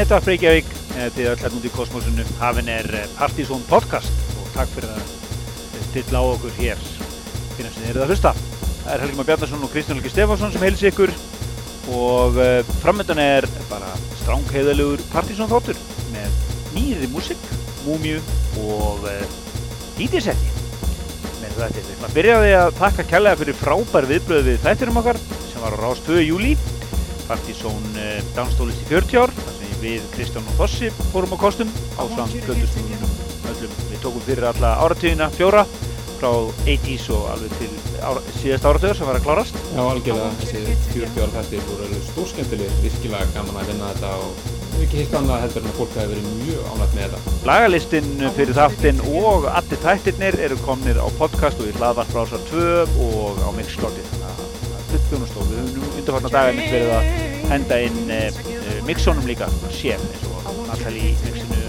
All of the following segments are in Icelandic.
Netvarp Reykjavík þið öll hérna út í kosmosinu hafinn er eh, Partizón podcast og takk fyrir að stilla á okkur hér. Sem þið eruð að hlusta það er Helgi Már Bjarnarsson og Kristján Helgi Stefánsson sem heilsi ykkur og uh, framöndan er bara strángheðalugur Partizón þáttur með nýri músik, múmju og uh, dítisetti með þetta við ætlum að byrjaði að taka kærlega fyrir frábær viðbröð við þættirum okkar sem var á rást 2. júli Partizón uh, danstólist í 40 ár við Kristján og Fossi fórum á kostum á samt plötustunum öllum. Við tókum fyrir alla áratíðina fjóra frá 80's og alveg til ára, síðast áratöður sem var að klárast. Já, algjörlega. Þessi 40 ára þættir voru stórskemmtileg, virkilega gaman að vinna þetta og ekki hitt annað heldur en að fólk hafi verið mjög ánægt með þetta. Lagalistinn fyrir þáttinn og allir þættirnir eru komnir á podcast og í hlaðvartbrásar 2 og á mixklóti. Þannig að er þjónustóð. Við höfum nú undarfarnar dagarnir verið að henda inn eh, mixónum líka, séf eins og Natalie mixinu,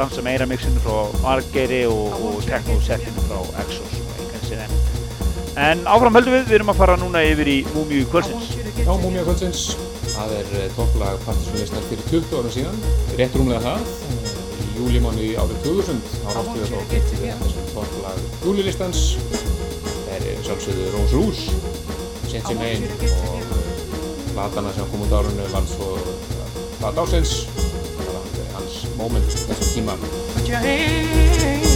dansa meira mixinu frá Margeri og, og techno-settinu frá Exos. Og einhvern sér enn. En áfram höldum við, við erum að fara núna yfir í Múmiu kvöldsins. Já, Múmiu kvöldsins, það er eh, topplag partysónlistar fyrir 20 ára síðan, rétt rúmlega það, í júlimáni árið 2000, á ráttíða þá getið við þessum topplag júlilistans, það er sjálfsögðu Rose Rouge, Sensi Main og platana sem kom út árunni var svo plata ásins það moment That's what came up. Put your hands.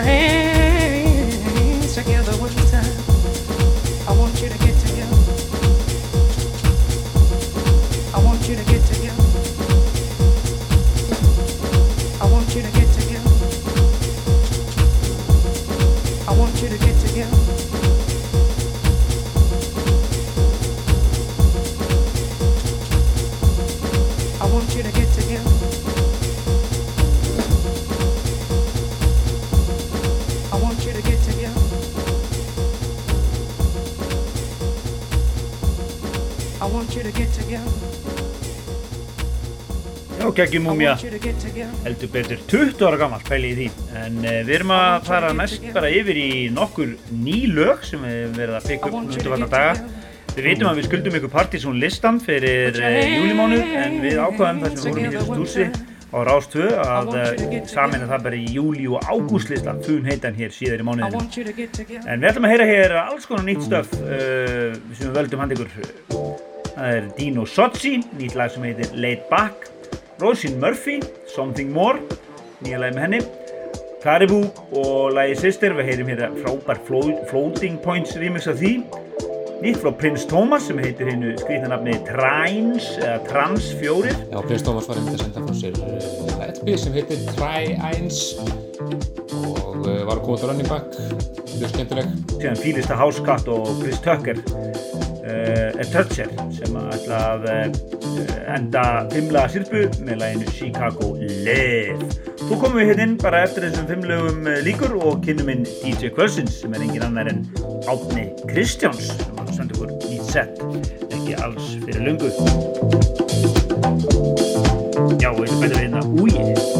Þessum tíma geggjum múmia heldur betur 20 ára gammal pæli í því. En uh, við erum að fara mest bara yfir í nokkur ný lög sem við verðum að byggja upp varna daga. við veitum að við skuldum ykkur partysón listan fyrir uh, júlimánu en við ákvaðum þar sem við vorum í þessu stúrsi á Rástvö að uh, samin að það bara í júli og ágústlista fun heitan hér síðar í mánuðinu en við ætlum að heyra hér alls konar nýtt stöf sem við völdum hand ykkur. Það er Dino Sozzi nýtt lag sem heitir Laid Back Roisin Murphy, Something More, nýja lagi með henni, Caribou og lagi Sister, við heyrim hér frábær Floating Points remix af því, nýtt frá Prince Thomas sem heitir hennu skriðnarnafni Trines, eða Trans 4. Já, Prince Thomas var einmitt að senda frá sér LP sem heitir Try-Eins og uh, var að til Running Back, mjög skemmtileg. Síðan Fílista Housecat og Chris Tucker er Toucher sem ætla að uh, enda fimmlaga sirpu með læginu Chicago Live. Þú komum við hérna inn bara eftir þessum fimmlögum eh, líkur og kynum inn DJ Questions sem er engin annar en Átni Kristjáns sem að senda okkur nýtt sett, ekki alls fyrir lungu. Já, og þetta betur við hérna úi.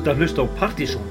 Ert að hlusta á Partizón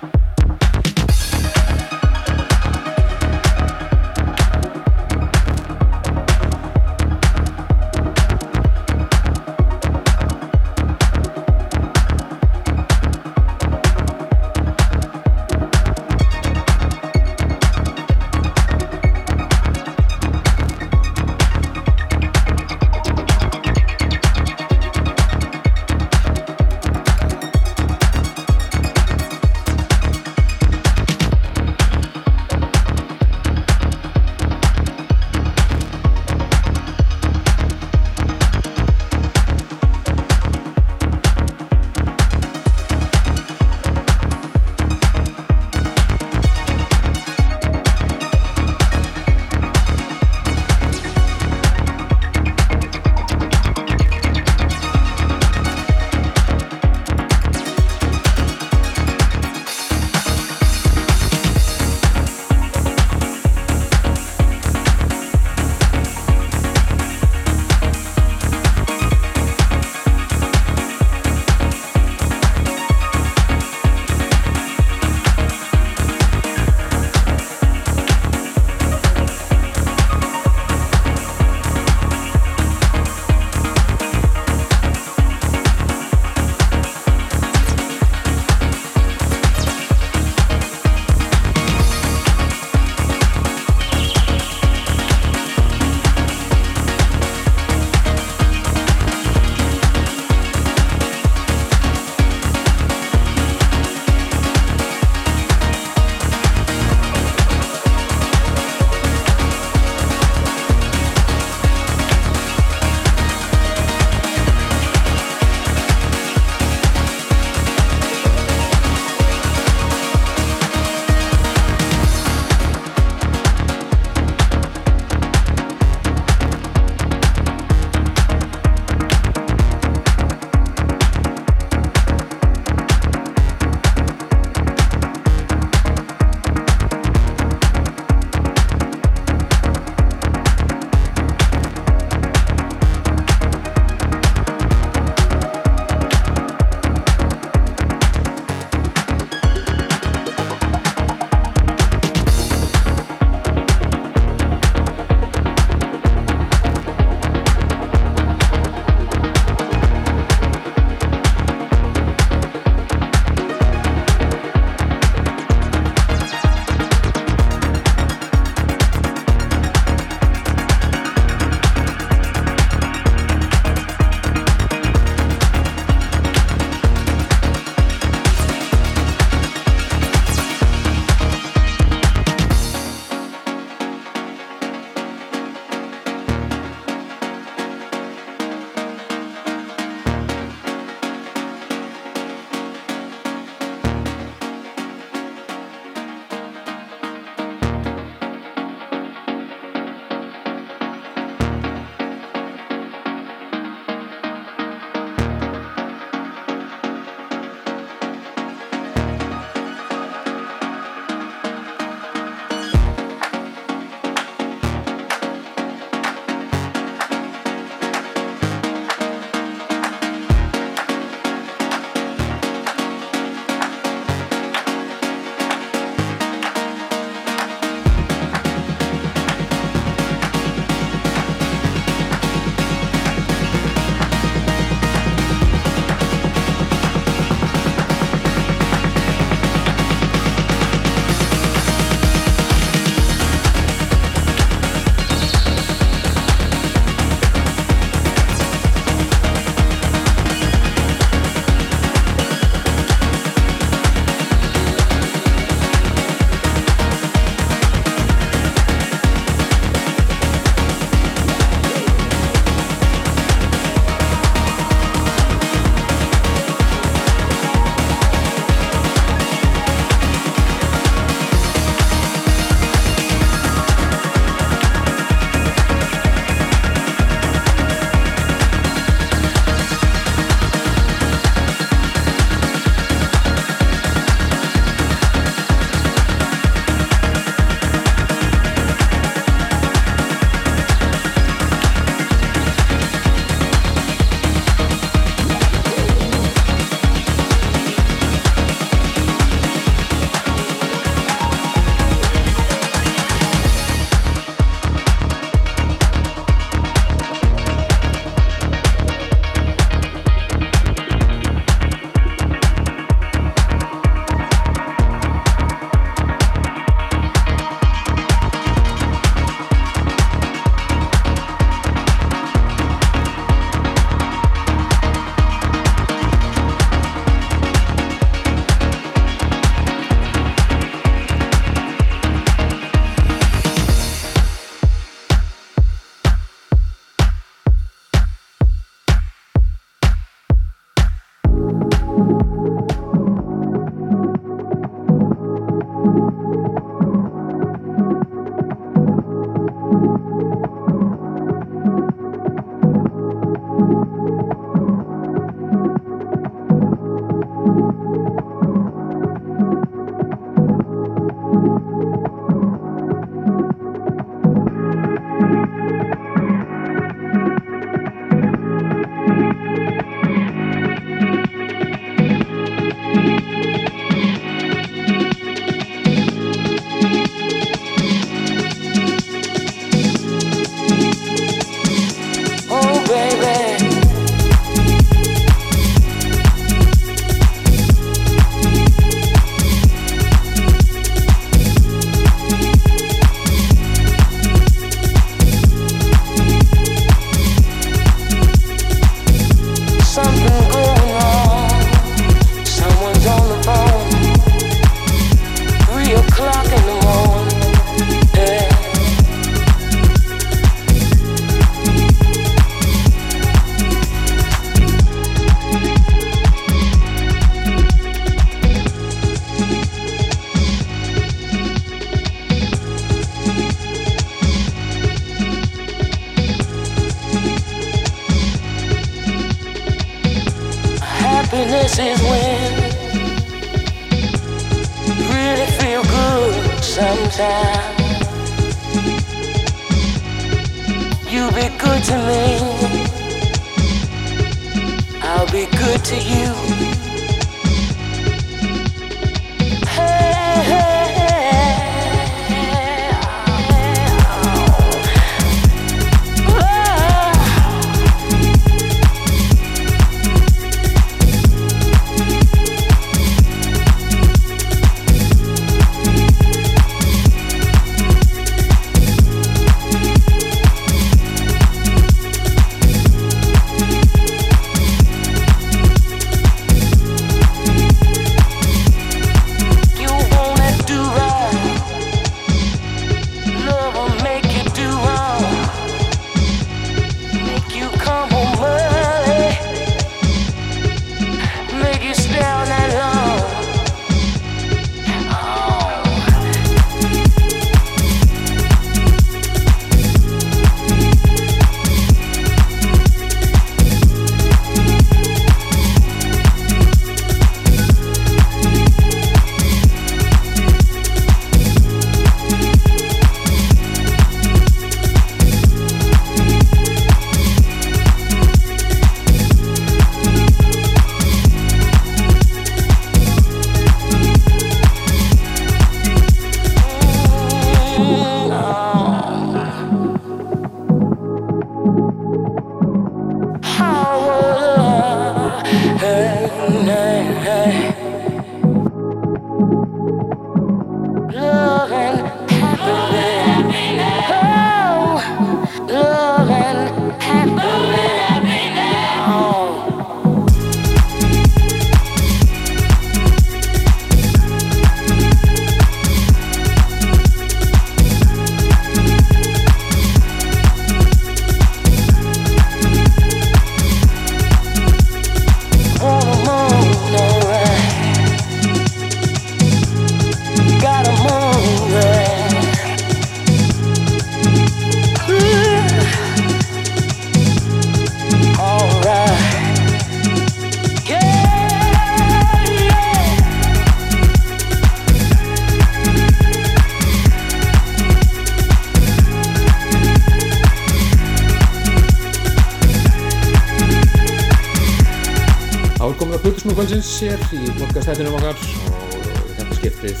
sér í podcastættunum okkar. Og þetta skiptið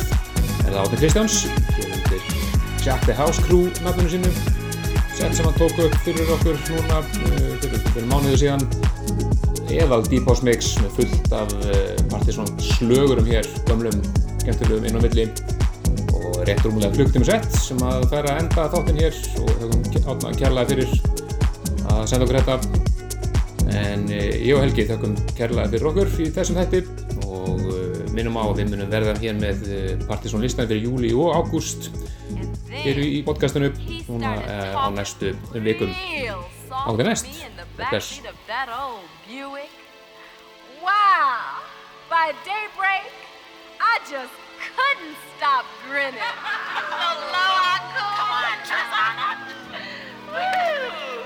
er það Átni Kristjáns. Hér undir Jack the House Crew nafnunu sínu. Sett sem hann tók upp fyrir okkur núna eh, fyrir, fyrir mánuðu síðan. Eðal Deep House Mix með fullt af eh, partysón slögurum hér gamlum, skemmtilegum inn á milli. Og rétt rúmulega flugtíma sett sem að færa enda þáttinn hér. Og þau kom kærlega fyrir að senda okkur þetta en eh, ég og Helgi þakkum kærlega fyrir okkur í þessum hætti og eh, minnum á að við munum verða hér með eh, Partiðsson listan fyrir júli og ágúst. Hér í podcastinu núna á næstu vikum. Á því næst. Bless Wow! By daybreak I just couldn't stop grinning. Low I could Come on, Trezana Woo!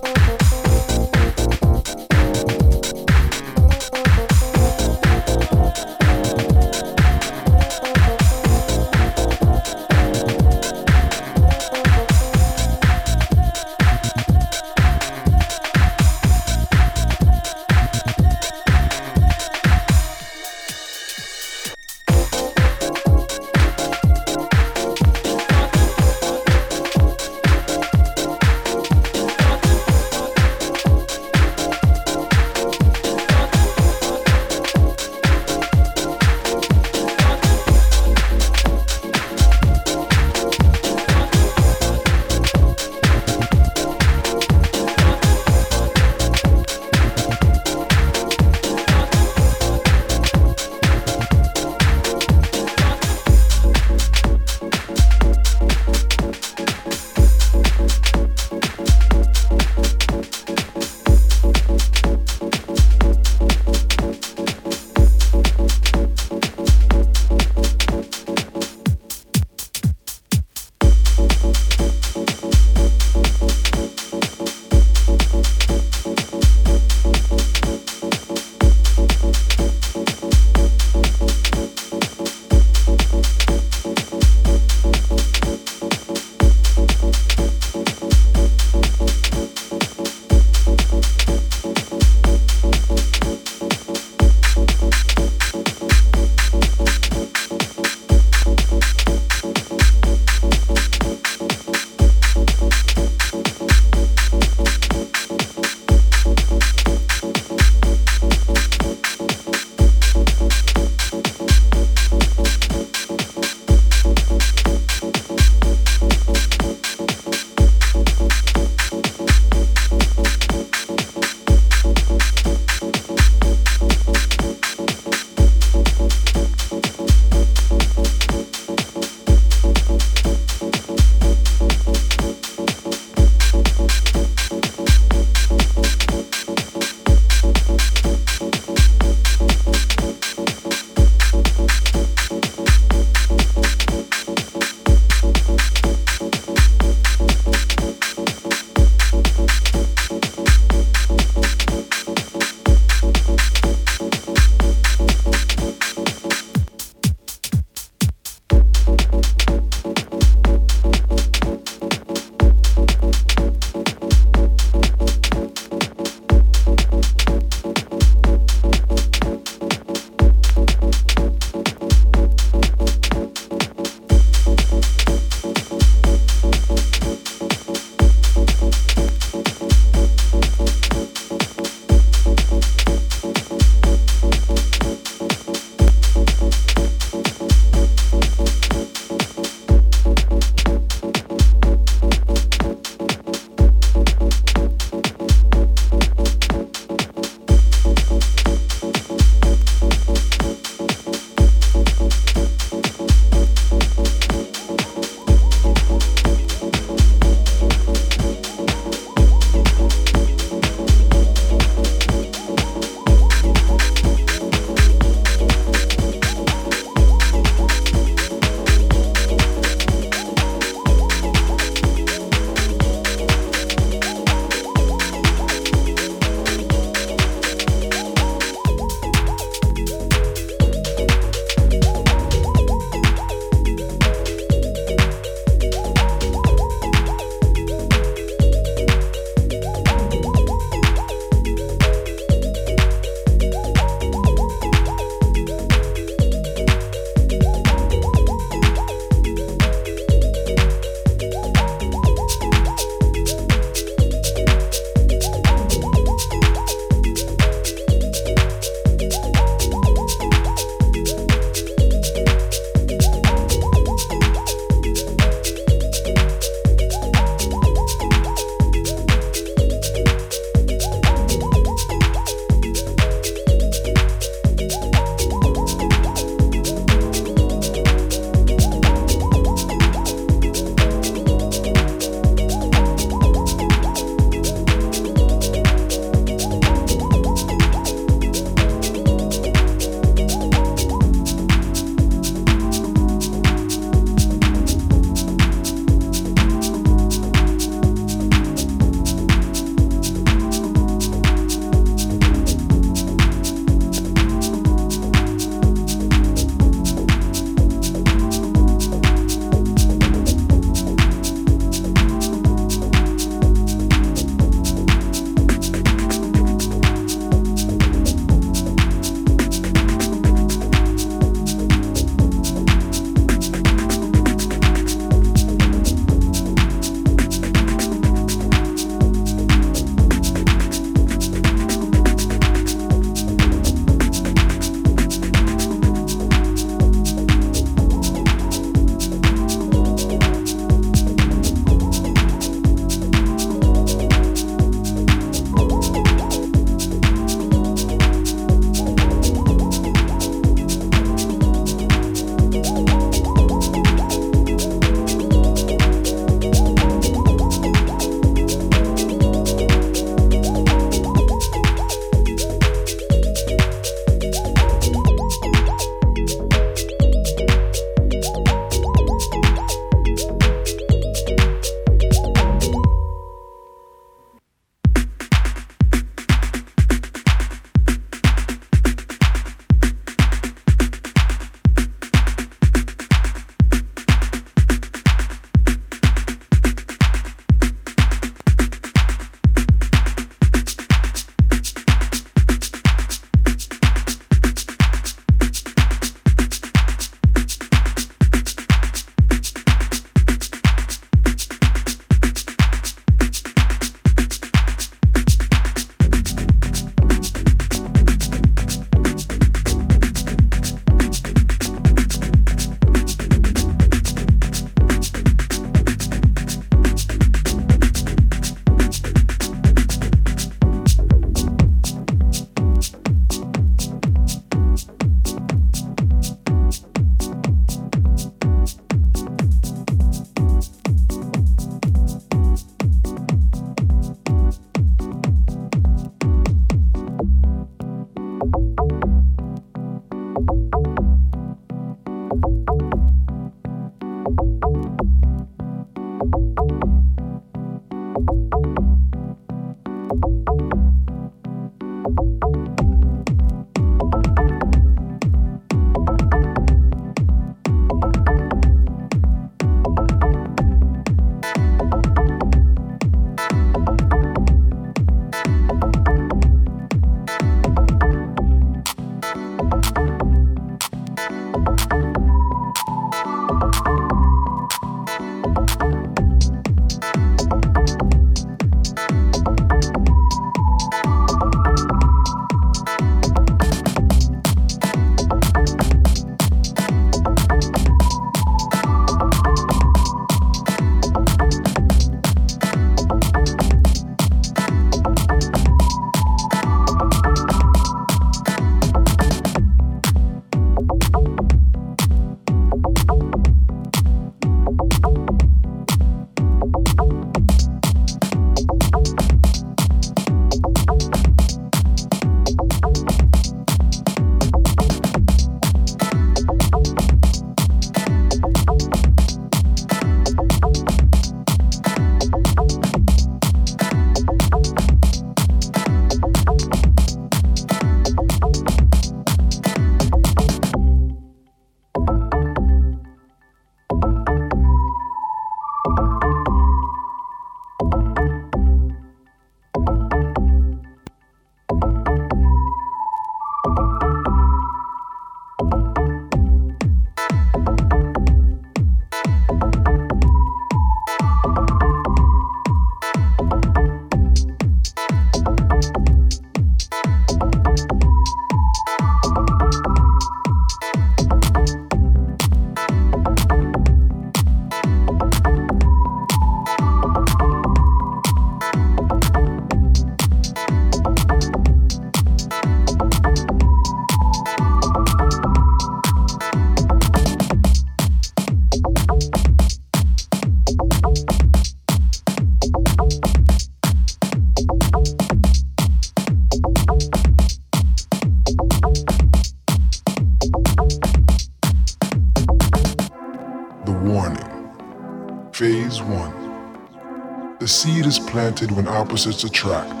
opposites attract.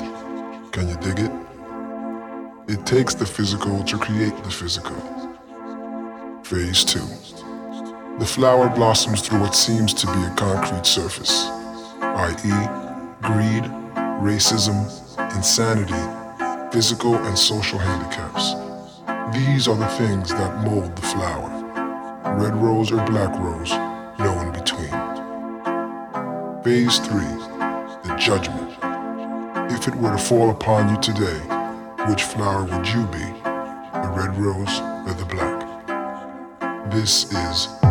Can you dig it? It takes the physical to create the physical. Phase 2. The flower blossoms through what seems to be a concrete surface, i.e., greed, racism, insanity, physical and social handicaps. These are the things that mold the flower. Red rose or black rose, no in between. Phase 3. The judgment. If it were to fall upon you today, which flower would you be? The red rose or the black? This is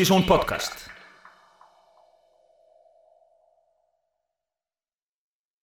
Partizón podcast